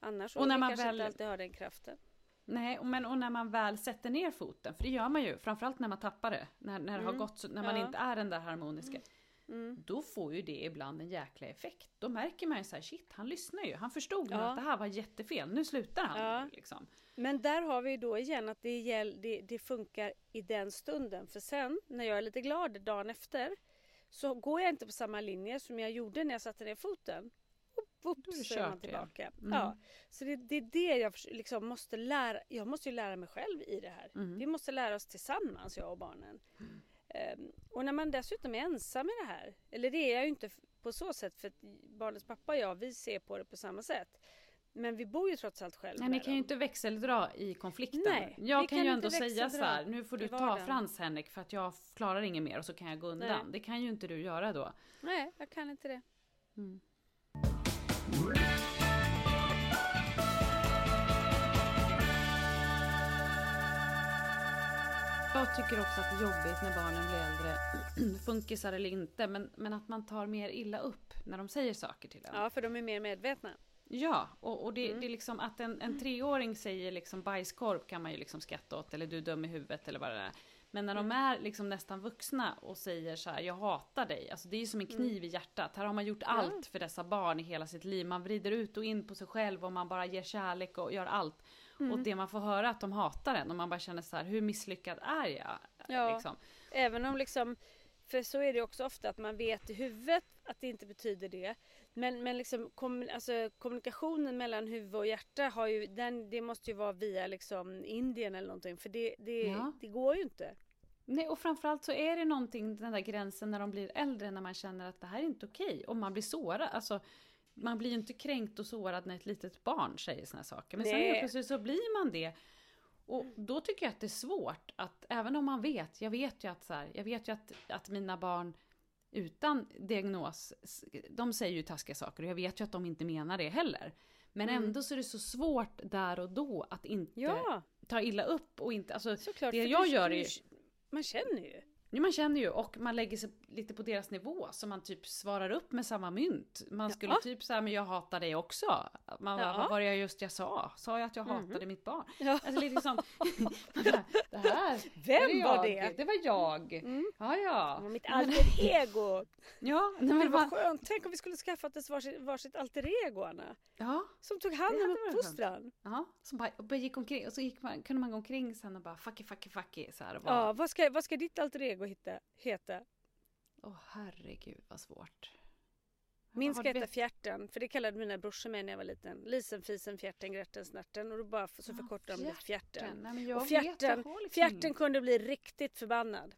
annars. Och, och när man kanske väl... inte alltid har den kraften. Nej, men och när man väl sätter ner foten, för det gör man ju, framförallt när man tappar det, när, när det mm. har gått, när man ja. inte är den där harmoniska. Mm. Mm. Då får ju det ibland en jäkla effekt. Då märker man ju så här, shit, han lyssnar ju. Han förstod ja. att det här var jättefel. Nu slutar han. Ja. Liksom. Men där har vi då igen att det, gäll, det, det, funkar i den stunden. För sen, när jag är lite glad dagen efter, så går jag inte på samma linje som jag gjorde när jag satte ner foten. Whoops, så är man tillbaka. Mm. Ja. Så det, det, är det jag liksom måste lära. Jag måste ju lära mig själv i det här. Mm. Vi måste lära oss tillsammans, jag och barnen. Mm. Ehm, och när man dessutom är ensam i det här, eller det är jag ju inte på så sätt för barnets pappa och jag, vi ser på det på samma sätt. Men vi bor ju trots allt själva Nej, ni kan ju inte växeldra i konflikten. Nej, jag kan, kan ju ändå säga så här, nu får du ta Frans Henrik för att jag klarar inget mer och så kan jag gå undan. Nej. Det kan ju inte du göra då. Nej, jag kan inte det. Mm. Jag tycker också att det är jobbigt när barnen blir äldre, funkisar eller inte, men, men att man tar mer illa upp när de säger saker till en. Ja, för de är mer medvetna. Ja, och, och det, mm. det, är liksom att en, en treåring säger liksom bajskorv kan man ju liksom skratta åt, eller du är dum i huvudet eller vad det är. Men när de mm. är liksom nästan vuxna och säger så här, jag hatar dig. Alltså det är ju som en kniv mm. i hjärtat. Här har man gjort allt för dessa barn i hela sitt liv. Man vrider ut och in på sig själv och man bara ger kärlek och gör allt. Mm. Och det man får höra att de hatar en och man bara känner så här, hur misslyckad är jag? Ja, liksom. även om liksom, för så är det också ofta att man vet i huvudet att det inte betyder det. Men, men liksom, kom, alltså, kommunikationen mellan huvud och hjärta har ju, den, det måste ju vara via liksom Indien eller någonting för det, det, ja. det går ju inte. Nej, och framförallt så är det någonting, den där gränsen när de blir äldre, när man känner att det här är inte okej. Och man blir sårad. Alltså, man blir ju inte kränkt och sårad när ett litet barn säger såna här saker. Men Nej. sen helt plötsligt så blir man det. Och då tycker jag att det är svårt att, även om man vet, jag vet ju att så här, jag vet ju att, att mina barn utan diagnos, de säger ju taskiga saker och jag vet ju att de inte menar det heller. Men mm. ändå så är det så svårt där och då att inte ja. ta illa upp och inte, alltså Såklart, det jag gör är ju... Man känner ju. Ja, man känner ju och man lägger sig lite på deras nivå så man typ svarar upp med samma mynt. Man skulle ja. typ säga men jag hatar dig också. Man bara, vad var det just jag sa? Sa jag att jag hatade mm. mitt barn? Ja. Alltså lite som, det här, Vem det var det? Det var jag. Mm. Ja, ja. Mitt alter ego. ja, nej, men vad skönt. Tänk om vi skulle skaffat ett varsitt, varsitt alter ego, Anna. Ja. Som tog hand om uppfostran. Ja, som bara, bara gick omkring och så gick man, kunde man gå omkring sen och bara fucky, fucky, fucky så här. Och bara, ja, vad ska, vad ska ditt alter ego hitta, heta? Åh oh, herregud vad svårt. Min ska heta Fjärten, för det kallade mina brorsor mig när jag var liten. Lisen, fisen, fjärten, grärten, snärten. Och då bara så förkortade de det Fjärten. Nej, Och fjärten, liksom fjärten ingen- kunde bli riktigt förbannad.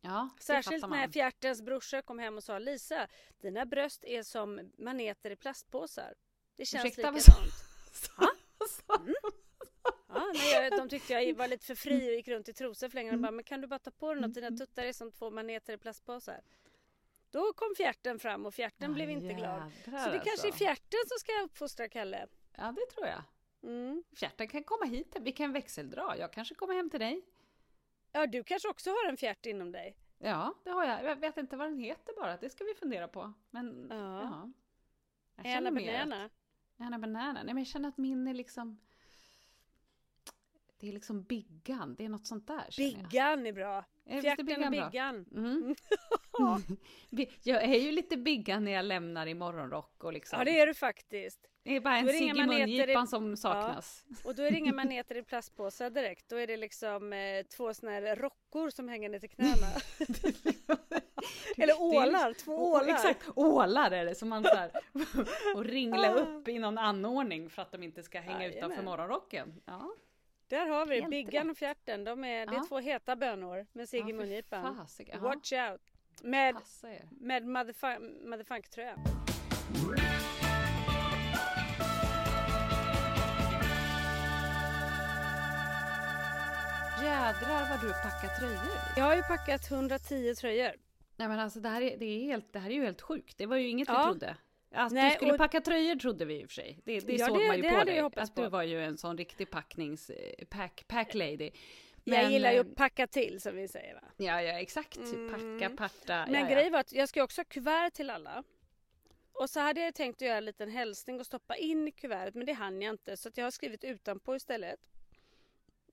Ja, Särskilt när fjärtens brorsor kom hem och sa Lisa, dina bröst är som maneter i plastpåsar. Det känns Ursäkta, vad likadant. sa- Ja, nej, de tyckte jag var lite för fri och gick runt i trosor för länge. Mm. De bara, men kan du bara ta på dig något? Dina tuttar är som två maneter i plastpåsar. Då kom fjärten fram och fjärten Ja, blev inte glad. Så det kanske är alltså. fjärten som ska uppfostra Kalle. Ja, det tror jag. Mm. Fjärten kan komma hit, vi kan växeldra. Jag kanske kommer hem till dig. Ja, du kanske också har en fjärt inom dig. Ja, det har jag. Jag vet inte vad den heter bara. Det ska vi fundera på. Men Ja. ja. Jag Anna känner mer att- Banana. Anna Banana. Nej, men jag känner att min är liksom... Det är liksom Biggan. Det är något sånt där. Biggan är bra. Eh, Fjärten och Biggan. Mm. Vi- Jag är ju lite Biggan när jag lämnar i morgonrock och liksom. Ja, det är du faktiskt. Det är bara en cigg i maneter i- mungipan som saknas. Och då är det inga maneter i plastpåsar direkt. Då är det liksom eh, två såna här rockor som hänger ner till knäna. Eller ålar, två ålar. Exakt, ålar är det som man så här, och ringla upp i någon anordning för att de inte ska hänga Jajamän. utanför morgonrocken. Ja, Där har vi Biggan och fjärten. De är, det är Ja. två heta bönor med cigg Ja, mungipan. Watch out. Med, med motherfu- motherfunk-tröja. Jädrar vad du packar tröjor. Jag har ju packat 110 tröjor. Nej men alltså det här är, det är, helt, det här är ju helt sjukt. Det var ju inget vi Ja. trodde. Att Nej, du skulle och- packa tröjor trodde vi i och för sig. Det, det Ja, såg det- man ju det på dig. jag att du på. var ju en sån riktig packnings... eh, Pack, pack lady. jag Men, gillar ju eh, att packa till som vi säger va. Ja, ja exakt. Mm. Packa, parta. Men ja, grejen var att jag ska också ha kuvert till alla. Och så hade jag tänkt att göra en liten hälsning och stoppa in kuvertet men det hann jag inte så jag har skrivit utanpå istället.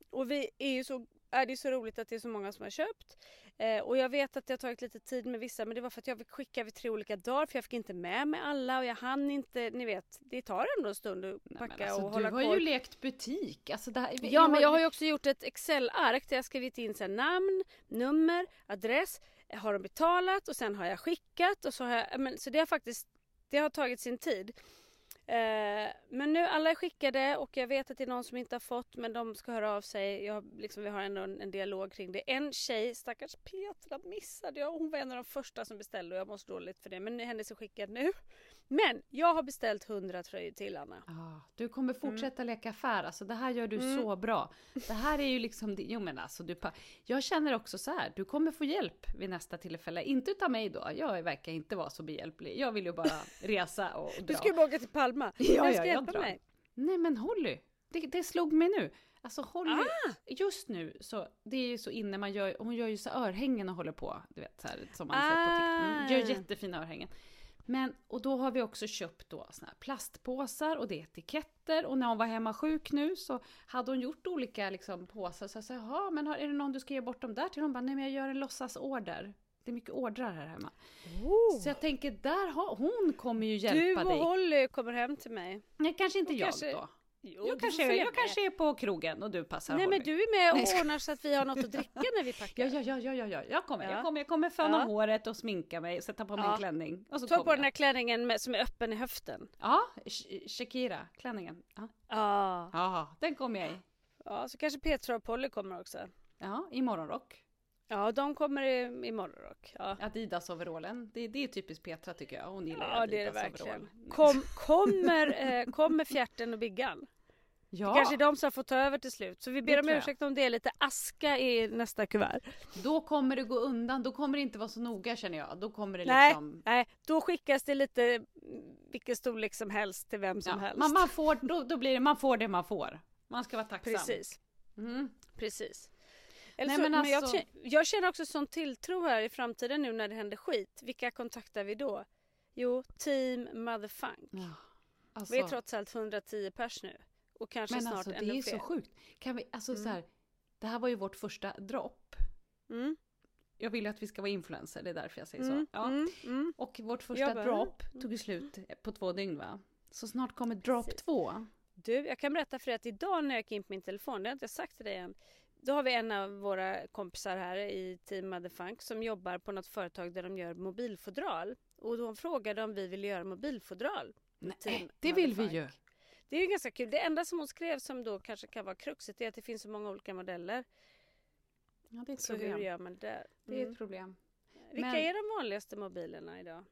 Och vi är ju så, är det ju så roligt att det är så många som har köpt. Eh, och jag vet att det har tagit lite tid med vissa men det var för att jag fick skicka vid tre olika dagar för jag fick inte med mig alla och jag hann inte, ni vet, det tar ändå en stund att Nej, packa alltså, och du hålla har koll. ju lekt butik. Alltså, här, Ja, men jag har ju också gjort ett Excel-ark där jag skrivit in så här, namn, nummer, adress. Har de betalat och sen har jag skickat och så har jag, men, så det har faktiskt, det har tagit sin tid. Eh, men nu alla är skickade och jag vet att det är någon som inte har fått men de ska höra av sig. Jag, liksom, vi har ändå en, en dialog kring det. En tjej, stackars Petra missade jag. Hon var en av de första som beställde och jag måste dåligt för det. Men hennes är skickad nu. Men jag har beställt 100 tröjor till Anna. Ja, du kommer fortsätta Mm. leka affär. Alltså, det här gör du så bra. Det här är ju liksom... Jo, men alltså, du, jag känner också så här. Du kommer få hjälp vid nästa tillfälle. Inte utav mig då. Jag verkar inte vara så behjälplig. Jag vill ju bara resa och, dra. Du ska ju bara åka till Palma. Ja, Vem ja, ska jag hjälpa drar. mig? Nej men Holly, det, det slog mig nu. Alltså Holly, Ah! just nu så, det är ju så inne, man gör, hon gör ju så örhängen och håller på, du vet så här, som man sett på TikTok. Mm, Gör Ah. jättefina örhängen. Men, och då har vi också köpt då såna här plastpåsar och det är etiketter och när hon var hemma sjuk nu så hade hon gjort olika liksom påsar. Så jag sa, jaha men har, är det någon du ska ge bort dem där till? Hon bara, nej men jag gör en låtsasorder. Det är mycket ordrar här hemma. Så jag tänker, där har, hon kommer ju Du hjälpa och dig. Holly kommer hem till mig. Nej, kanske inte Och jag kanske- då. Jo, Jag kanske, följa jag kanske är på krogen och du passar Nej Holly. men du är med och ordnar så att vi har något att dricka när vi packar. Ja, ja, ja, ja, ja, ja. Jag kommer, Ja. jag kommer, jag kommer föna Ja. håret och sminka mig och sätta på Ja. en klänning. Och så Ta på jag. den här klänningen med, som är öppen i höften. Ja, Sh- Shakira-klänningen. Ja. Ja. ja, den kommer jag i. ja, så kanske Petra och Polly kommer också. Ja, i morgonrock. Ja, de kommer i, i morgonrock. Ja. Adidas-overallen. Det, det är typiskt Petra tycker jag. Hon gillar Ja, är Adidas-overall. Kom, kommer, eh, kommer fjärten och Biggan? Ja, Det kanske är de som får ta över till slut. Så vi ber Det om jag. ursäkt om det är lite aska i nästa kuvert. då kommer det gå undan. Då kommer det inte vara så noga känner jag. Då kommer det liksom... nej, då skickas det lite mm, vilken storlek som helst till vem som Ja, helst. man, man, får, då, då blir det, man får det man får. Man ska vara tacksam. Precis. Mm. Precis. Eller Nej, så, men men jag, alltså- kä- jag känner också sån tilltro här i framtiden nu när det händer skit. Vilka kontaktar vi då? Jo, Team Motherfunk. Ja, alltså, Vi är trots allt 110 pers nu. Och kanske men snart alltså det ännu är fler. så sjukt. Kan vi, alltså Mm. så här, det här var ju vårt första dropp. Mm, Jag vill ju att vi ska vara influencer, det är därför jag säger mm, så. Ja. mm, mm. Och vårt första bara, dropp tog ju slut på två dygn va? Så snart kommer drop Precis. två. Du, jag kan berätta för dig att idag när jag gick in på min telefon, det har jag inte sagt till dig än. Då har vi en av våra kompisar här i Team Motherfunk som jobbar på något företag där de gör mobilfodral. och hon frågade om vi ville göra mobilfodral. Nej, det vill vi ju. Det är ju ganska kul. Det enda som hon skrev som då kanske kan vara kruxet är att det finns så många olika modeller. Ja, det är ett Så hur problem. gör man det? Det är Mm. ett problem. Vilka men- är de vanligaste mobilerna idag?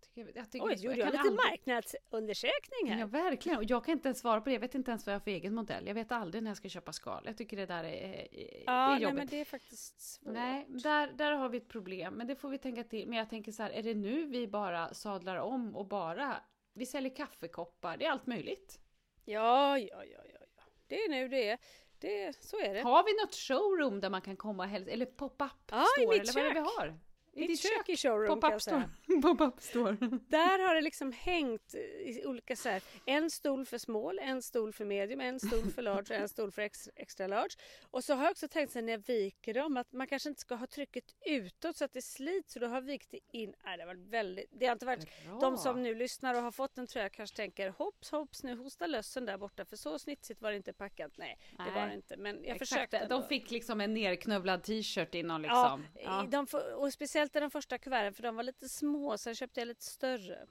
Jag tycker, jag tycker Oj, gjorde jag kan lite aldrig- marknadsundersökning här? Ja, verkligen. Och jag kan inte ens svara på det. Jag vet inte ens vad jag har för egen modell. Jag vet aldrig när jag ska köpa skal. Jag tycker det där är, är, Ja, är nej, jobbigt. men det är faktiskt svårt. Nej, där, där har vi ett problem. Men det får vi tänka till. Men jag tänker så här, är det nu vi bara sadlar om och bara... Vi säljer kaffekoppar, det är allt möjligt. Ja, ja, ja, ja, ja. Det är nu det är. Det, så är det. Har vi något showroom där man kan komma och hälsa? Eller pop-up i store? eller vad är det vi har? I ditt kök i showroom Pop-up store. Pop-up store. Där har det liksom hängt i olika så här, en stol för small, en stol för medium, en stol för large och en stol för ex, extra large. Och så har jag också tänkt sig när jag viker dem att man kanske inte ska ha trycket utåt så att det slits så då har jag vikt det in. Nej, det, var väldigt, det har inte varit Bra. de som nu lyssnar och har fått en tröja kanske tänker hopps hopps nu hostar lössen där borta för så snitsigt var det inte packat. Nej, det Nej. var det inte men jag Exakt, försökte ändå. De fick liksom en nerknövlad t-shirt i någon Ja, liksom. Ja. i De, får- och speciellt i de första kuverten för de var lite små sen köpte jag lite större.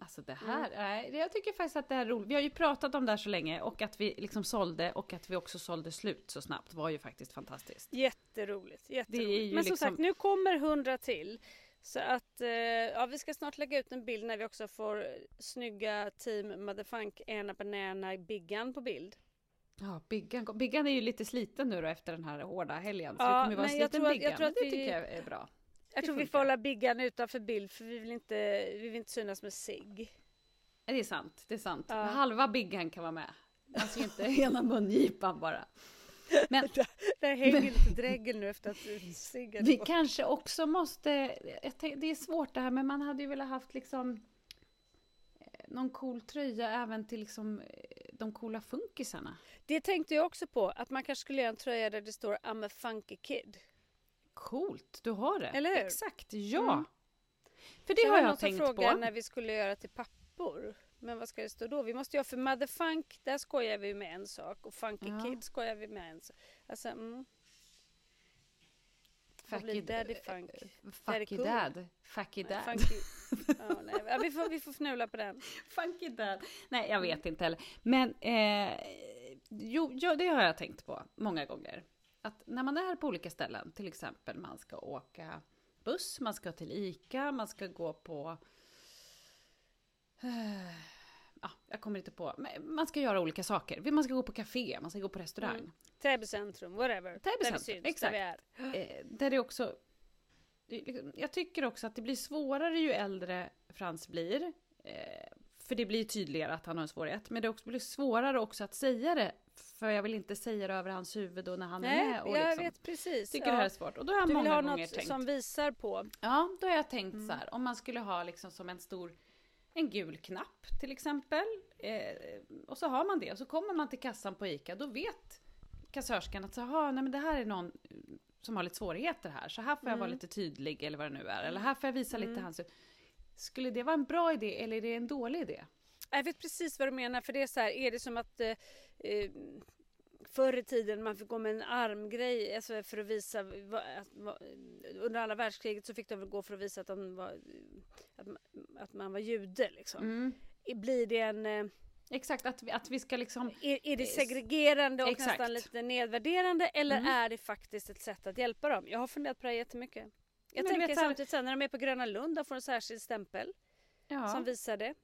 Alltså det här, nej, jag tycker faktiskt att det här är roligt. Vi har ju pratat om det här så länge och att vi liksom sålde och att vi också sålde slut så snabbt var ju faktiskt fantastiskt. Jätteroligt. jätteroligt. Men som liksom- sagt, nu kommer hundra till. Så att eh, ja, vi ska snart lägga ut en bild när vi också får snygga team Motherfunk Anna Banana Biggan på bild. Ja, Biggan, Biggan är ju lite sliten nu då efter den här hårda helgen. Så Ja, det kommer ju vara en sliten tror att- Biggan. men det vi- tycker jag är bra. Jag tror vi får hålla Biggan utanför bild för vi vill inte, vi vill inte synas med sig. Det är sant, det är sant. Ja. Halva Biggan kan vara med. Alltså inte hela mungipan bara. Men Där hänger lite dregel nu efter att ciggen vi kanske också måste, det är svårt det här men man hade ju velat haft liksom eh, någon cool tröja även till liksom eh, de coola funkisarna. Det tänkte jag också på, att man kanske skulle göra en tröja där det står I'm a funky kid. Coolt, du har det. Eller hur? Exakt, ja. Mm. För det Sen har jag som tänkt frågade på. när vi skulle göra till pappor. Men vad ska det stå då? Vi måste göra för Motherfunk, där skojar vi med en sak och Funky Ja. Kid skojar vi med en sak. Alltså, mm. Blir Daddy Funk? Daddy Fucky cool? dad. Fucky dad. Funky. Ja, nej. Ja, vi, får, vi får fnula på den. Funky dad. Nej, jag vet inte heller. Men eh, jo, ja, det har jag tänkt på många gånger. Att när man är på olika ställen, till exempel man ska åka buss, man ska till ICA, man ska gå på... Ja, jag kommer inte på. Man ska göra olika saker. Man ska gå på café, man ska gå på restaurang. Mm. Täby centrum, whatever. Täby centrum, syns, exakt. där vi är. Eh, där det också... liksom- Jag tycker också att det blir svårare ju äldre Frans blir. Eh, för det blir tydligare att han har en svårighet. Men det också blir svårare också att säga det. För jag vill inte säga det över hans huvud och när han är Nej, med. Och jag liksom, vet precis. tycker Ja. det här är svårt. Och då har jag Du vill många ha gånger något tänkt. som visar på. Ja, då har jag tänkt Mm. så här. Om man skulle ha liksom som en stor en gul knapp till exempel. Eh, och så har man det. Och så kommer man till kassan på ICA. Då vet kassörskan att så, "Jaha, nej, men det här är någon som har lite svårigheter här. Så här får jag vara Mm. lite tydlig eller vad det nu är. Eller här får jag visa lite hans... Skulle det vara en bra idé eller är det en dålig idé? Jag vet precis vad du menar för det är så här, är det som att eh, eh, förr i tiden man fick gå med en armgrej alltså för att visa att, under andra världskriget så fick de väl gå för att visa att, de var, att, man- att man var jude liksom. Mm. Blir det en, eh, Exakt, att vi, att vi ska liksom... är, är det Yes. segregerande och Exakt. nästan lite nedvärderande eller Mm. är det faktiskt ett sätt att hjälpa dem? Jag har funderat på det här jättemycket. Jag Men tänker samtidigt sen när de är på Gröna Lund, de får en särskild stämpel Ja. som visar det.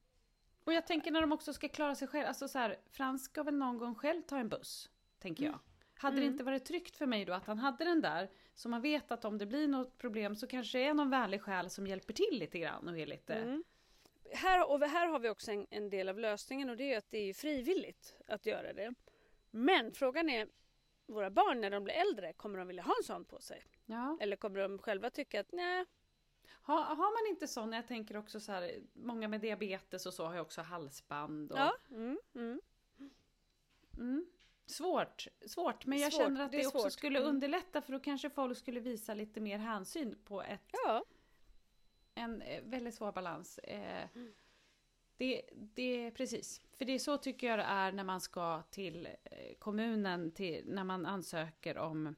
Och jag tänker när de också ska klara sig själv. Alltså så här, Frans ska väl någon gång själv ta en buss, tänker jag. Hade det inte varit tryggt för mig då att han hade den där, så man vet att om det blir något problem så kanske det är någon vänlig själ som hjälper till lite grann och är lite... Mm. Här, och här har vi också en, en del av lösningen och det är att det är frivilligt att göra det. Men frågan är, våra barn när de blir äldre, kommer de vilja ha en sån på sig? Ja. Eller kommer de själva tycka att nej, Ha, har man inte sån, jag tänker också så här, många med diabetes och så har ju också halsband och... ja, mm, mm. Mm. Svårt, svårt, men jag Svårt, känner att det det, också svårt. skulle Mm. underlätta för då kanske folk skulle visa lite mer hänsyn på ett ja. en eh, väldigt svår balans. Eh, Mm. det, det, precis. För det är så tycker jag det är när man ska till eh, kommunen, till, när man ansöker om,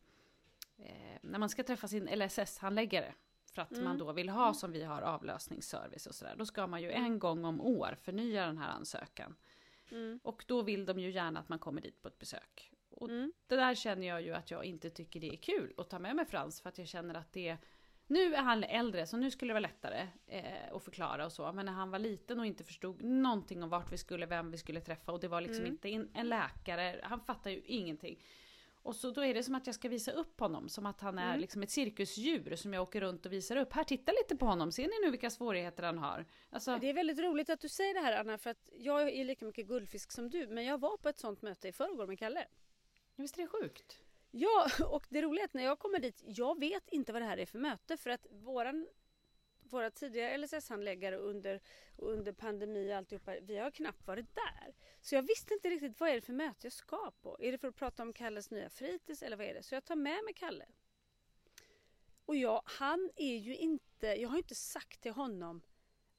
eh, när man ska träffa sin LSS-handläggare. för att Mm. man då vill ha som vi har avlösningsservice och sådär. Då ska man ju en gång om år förnya den här ansökan. Mm. Och då vill de ju gärna att man kommer dit på ett besök. Och Mm. det där känner jag ju att jag inte tycker det är kul att ta med mig Frans för att jag känner att det nu är han äldre så nu skulle det vara lättare eh, att förklara och så. Men när han var liten och inte förstod någonting om vart vi skulle, vem vi skulle träffa och det var liksom Mm. inte en, läkare, han fattar ju ingenting. Och så då är det som att jag ska visa upp honom, som att han är Mm. liksom ett cirkusdjur som jag åker runt och visar upp. Här, titta lite på honom, ser ni nu vilka svårigheter han har? Alltså, Det är väldigt roligt att du säger det här Anna för att jag är lika mycket guldfisk som du men jag var på ett sånt möte i förrgår med Kalle. visst är det sjukt? Ja, och det roliga är att när jag kommer dit, jag vet inte vad det här är för möte för att våran våra tidigare LSS-handläggare under, under pandemi och alltihopa, vi har knappt varit där. Så jag visste inte riktigt vad är det för möte jag ska på. Är det för att prata om Kalles nya fritids eller vad är det? Så jag tar med mig Kalle. Och jag, han är ju inte, jag har inte sagt till honom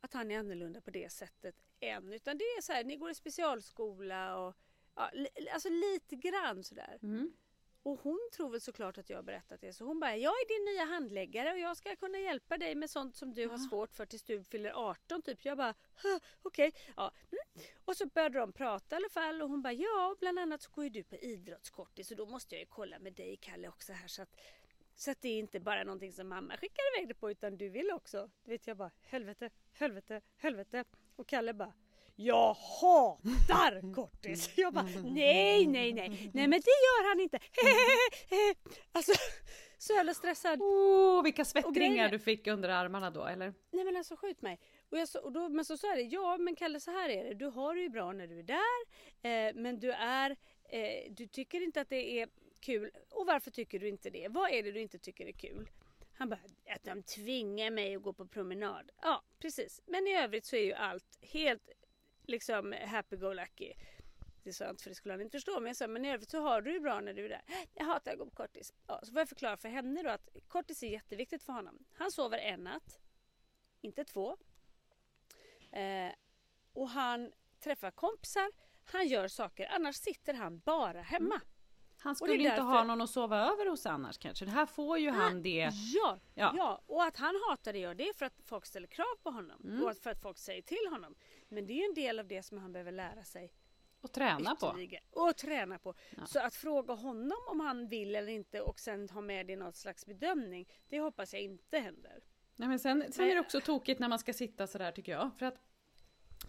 att han är annorlunda på det sättet än. Utan det är så här, ni går i specialskola och ja, li, alltså lite grann sådär. Mm. Och hon tror väl såklart att jag har berättat det. Så hon bara, jag är din nya handläggare och jag ska kunna hjälpa dig med sånt som du har svårt för tills du fyller 18 typ. Jag bara, "Huh, okej. Ja. Mm. Och så började de prata i alla fall och hon bara, ja bland annat så går ju du på idrottskortis så då måste jag ju kolla med dig Kalle också här så att så att det är inte bara någonting som mamma skickar iväg dig på utan du vill också. Du vet jag bara helvete, helvete, helvete. Och Kalle bara jag hatar kortis! Jag bara nej, nej, nej, nej men det gör han inte. alltså så jävla stressad. Åh, vilka svettringar du fick under armarna då, eller? Nej men alltså skjut mig. Och, jag och då, men så sa det, ja men Kalle så här är det. Du har det ju bra när du är där. Eh, men du är, eh, du tycker inte att det är kul. Och varför tycker du inte det? Vad är det du inte tycker är kul? Han bara, att de tvingar mig att gå på promenad. Ja precis. Men i övrigt så är ju allt helt liksom happy-go-lucky. Det sa jag inte för det skulle han inte förstå. Men jag sa, men i övrigt så har du det bra när du är där. Jag hatar att gå på kortis. Ja, så får jag förklara för henne då att kortis är jätteviktigt för honom. Han sover en natt inte två. Eh, och han träffar kompisar, han gör saker, annars sitter han bara hemma. Han Och skulle inte därför- ha någon att sova över hos annars kanske. Det här får ju han det. Ja, Ja. ja. och att han hatar det gör det är för att folk ställer krav på honom Mm. och för att folk säger till honom. Men det är en del av det som han behöver lära sig Och träna på. ytterligare. Och träna på. Ja. Så att fråga honom om han vill eller inte och sen ha med det i något slags bedömning, det hoppas jag inte händer. Nej, men sen, sen är det också tokigt när man ska sitta sådär tycker jag. För att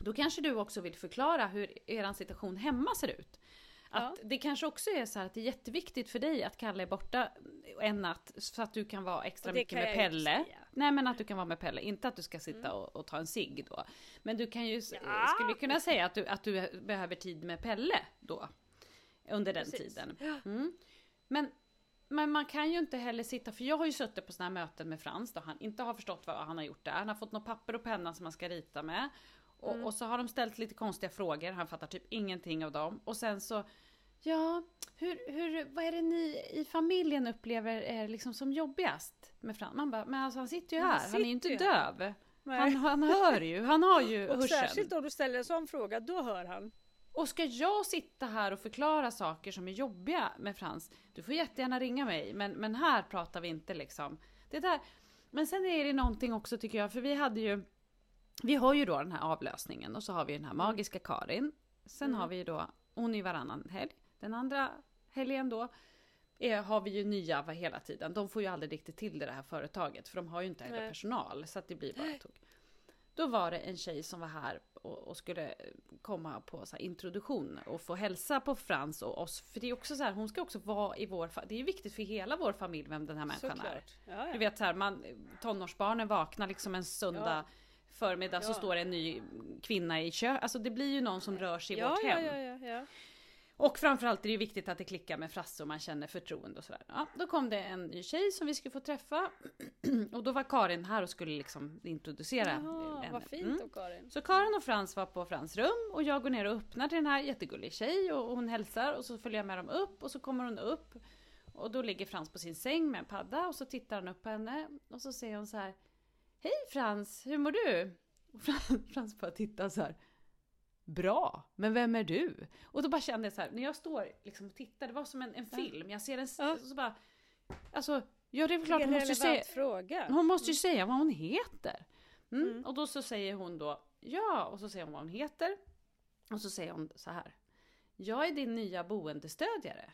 då kanske du också vill förklara hur er situation hemma ser ut. Att Ja. Det kanske också är så här att det är jätteviktigt för dig att Kalle är borta en natt så att du kan vara extra mycket med Pelle. Mm. Nej men att du kan vara med Pelle, inte att du ska sitta och, och ta en cigg då. Men du kan ju, Ja. skulle kunna säga att du, att du behöver tid med Pelle då. Under den Precis. tiden. Mm. Men, men man kan ju inte heller sitta, för jag har ju suttit på sådana här möten med Frans då han inte har förstått vad han har gjort där. Han har fått något papper och penna som han ska rita med. Och, Mm. och så har de ställt lite konstiga frågor, han fattar typ ingenting av dem. Och sen så, ja, hur, hur, vad är det ni i familjen upplever är liksom som jobbigast med Frans? Man bara, men alltså han sitter ju Men här, han han är ju inte sitter döv. Han, han hör ju, han har ju Och hörseln. särskilt om du ställer en sån fråga, då hör han. Och ska jag sitta här och förklara saker som är jobbiga med Frans, du får jättegärna ringa mig, men, men här pratar vi inte liksom. Det där. Men sen är det någonting också tycker jag, för vi hade ju, vi har ju då den här avlösningen och så har vi den här magiska Karin. Sen har vi ju då, hon är varannan helg. Den andra helgen då är, har vi ju nya va, hela tiden. De får ju aldrig riktigt till det, det här företaget, för de har ju inte heller personal, så att det blir bara tog. Då var det en tjej som var här och, och skulle komma på så introduktion och få hälsa på Frans och oss. För det är också så här, hon ska också vara i vår Det är ju viktigt för hela vår familj vem den här människan är. Såklart. Ja, ja. Du vet så här, man, tonårsbarnen vaknar liksom en söndag Ja. Förmiddag så Ja. står det en ny kvinna i köket. Alltså det blir ju någon som rör sig i ja, vårt hem. ja, ja, ja. Och framförallt är det viktigt att det klickar med Frasse och man känner förtroende och sådär. Ja, då kom det en ny tjej som vi skulle få träffa. och då var Karin här och skulle liksom introducera Jaha, henne. vad fint Mm. av Karin. Så Karin och Frans var på Frans rum och jag går ner och öppnar till den här jättegullig tjej och hon hälsar och så följer jag med dem upp och så kommer hon upp och då ligger Frans på sin säng med en padda och så tittar han upp på henne och så säger hon så här Hej Frans, hur mår du? Och Frans, bara tittar så här Bra, men vem är du? Och då bara kände jag så här, när jag står liksom och tittar, det var som en, en film, jag ser en, Ja. så bara Alltså, ja det är klart Vilken hon måste ju säga... fråga. Hon måste ju säga vad hon heter. Mm. Mm. Och då så säger hon då ja, och så säger hon vad hon heter. Och så säger hon så här. Jag är din nya boendestödjare.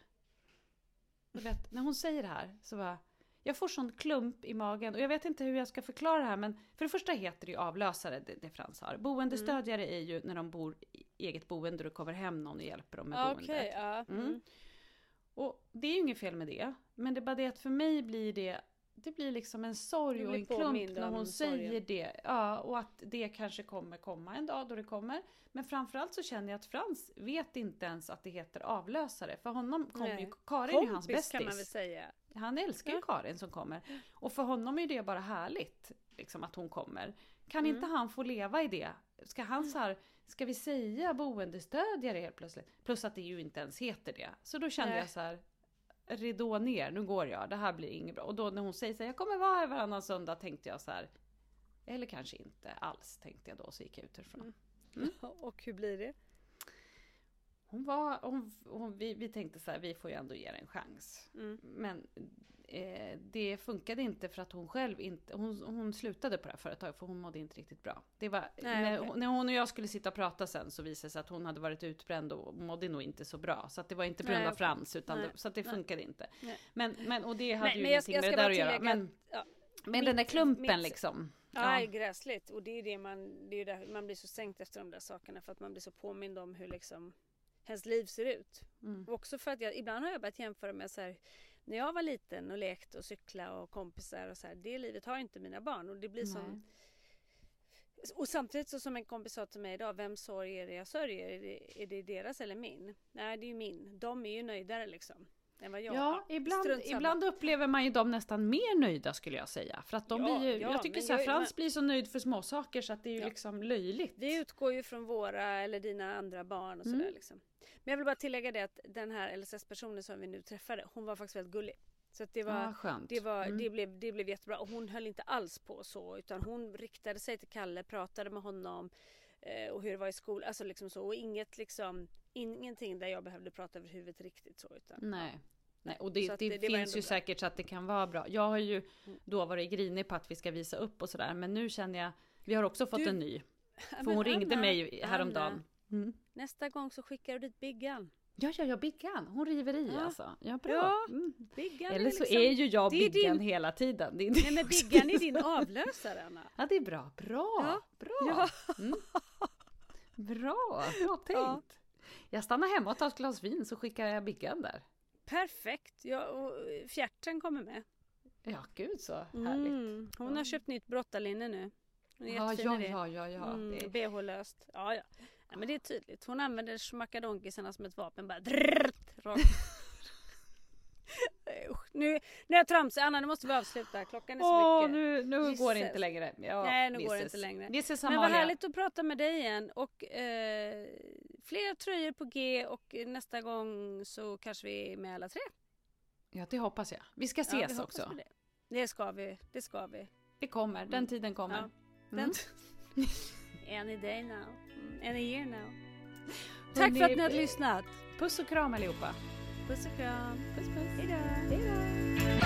Du vet, när hon säger det här så bara, jag får sån klump i magen och jag vet inte hur jag ska förklara det här men för det första heter det ju avlösare, det, det Frans har. Boendestödjare är ju när de bor i eget boende och det kommer hem någon och hjälper dem med Ja, boendet. Okej, ja. Mm. Mm. Och det är ju inget fel med det. Men det är bara det att för mig blir det det blir liksom en sorg och en klump när hon säger det. Ja, och att det kanske kommer komma en dag då det kommer. Men framförallt så känner jag att Frans vet inte ens att det heter avlösare. För honom kommer ju, Karin är ju hans Kompis kan man väl bästis. säga. Han älskar ju Karin som kommer. Och för honom är det bara härligt, liksom att hon kommer. Kan Mm. inte han få leva i det? Ska han så här, ska vi säga boendestödjare helt plötsligt? Plus att det ju inte ens heter det. Så då kände Nej. jag så här, ridå ner, nu går jag, det här blir inget bra. Och då när hon säger så här, jag kommer vara här varannan söndag, tänkte jag så här, eller kanske inte alls, tänkte jag då, så gick jag ut härifrån. Och hur blir det? Hon var, hon, hon, vi, vi tänkte så här, vi får ju ändå ge det en chans. Mm. Men eh, det funkade inte för att hon själv inte, hon, hon slutade på det här företaget för hon mådde inte riktigt bra. Det var, Nej, när, okej. när hon och jag skulle sitta och prata sen så visade det sig att hon hade varit utbränd och mådde nog inte så bra. Så att det var inte på grund av. Frans, utan det, så att det funkade inte. Men, men, och det hade Nej, ju men jag ingenting jag med det där att göra. Men, ja, men den där mitt- klumpen mitt- liksom. Ja, är gräsligt. Och det är det man, det är där, man blir så sänkt efter de där sakerna för att man blir så påmind om hur liksom ens liv ser ut. Mm. Och också för att jag, ibland har jag börjat jämföra med så här, när jag var liten och lekte och cykla och kompisar och så här, det livet har inte mina barn och det blir som och samtidigt så som en kompis sa till mig idag, vem sorg är det jag sörjer? Är det, är det deras eller min? Nej, det är ju min. De är ju nöjdare liksom. Än vad jag Ja, ibland, ibland upplever man ju dem nästan mer nöjda skulle jag säga. För att de Ja, blir ju, ja, jag tycker så här, jag- Frans men- blir så nöjd för små saker så att det är ju Ja. liksom löjligt. Vi utgår ju från våra eller dina andra barn och sådär Mm. liksom. Men jag vill bara tillägga det att den här LSS-personen som vi nu träffade, hon var faktiskt väldigt gullig. Så det var, Ja, skönt. det, var Mm. det, blev, det blev jättebra. Och hon höll inte alls på så utan hon riktade sig till Kalle, pratade med honom eh, och hur det var i skolan. Alltså liksom så. Och inget liksom, ingenting där jag behövde prata över huvudet riktigt så. Utan, Nej. Nej, och det, det, det- finns ju bra. säkert så att det kan vara bra. Jag har ju Mm. då varit grinig på att vi ska visa upp och sådär. Men nu känner jag, vi har också fått Du- en ny. För hon ringde Anna, mig häromdagen. Anna, Mm. Nästa gång så skickar du dit Biggan. Ja, ja, ja, Biggan. Hon river i Ja. alltså. Ja, bra. Ja, Mm. Biggan Eller så liksom, är ju jag är Biggan din- hela tiden. Det är Nej men Biggan är din avlösare Anna. Ja, det är bra. Bra! Ja. Bra! Ja. Mm. Bra! Bra tänkt! Ja. Jag stannar hemma och tar ett glas vin så skickar jag Biggan där. Perfekt. Ja, och fjärten kommer med. Ja, gud så härligt. Mm. Hon har Ja. köpt nytt brottarlinne nu. Hon är Ja, ja, ja, ja, ja. Mm, BH-löst. Ja, ja. Ja, men det är tydligt. Hon använder schmackadonkisarna som ett vapen. Bara drrrt, rakt. Usch, nu, nu är jag tramsig. Anna, nu måste vi avsluta. Klockan är så Åh, mycket. nu, nu går det Jesus. inte längre. Ja, Nej, nu går det Jesus. inte längre. Jesus Men vad härligt att prata med dig igen. Och eh, fler tröjor på G och nästa gång så kanske vi är med alla tre. Ja, det hoppas jag. Vi ska Ja, vi ses också. Det. det ska vi. Det ska vi. Det kommer, den Mm. tiden kommer. Ja, Mm. Any day now. Mm, Any year now. Tack för att ni har lyssnat. Puss och kram allihopa. Puss och kram. Puss puss. Hej då.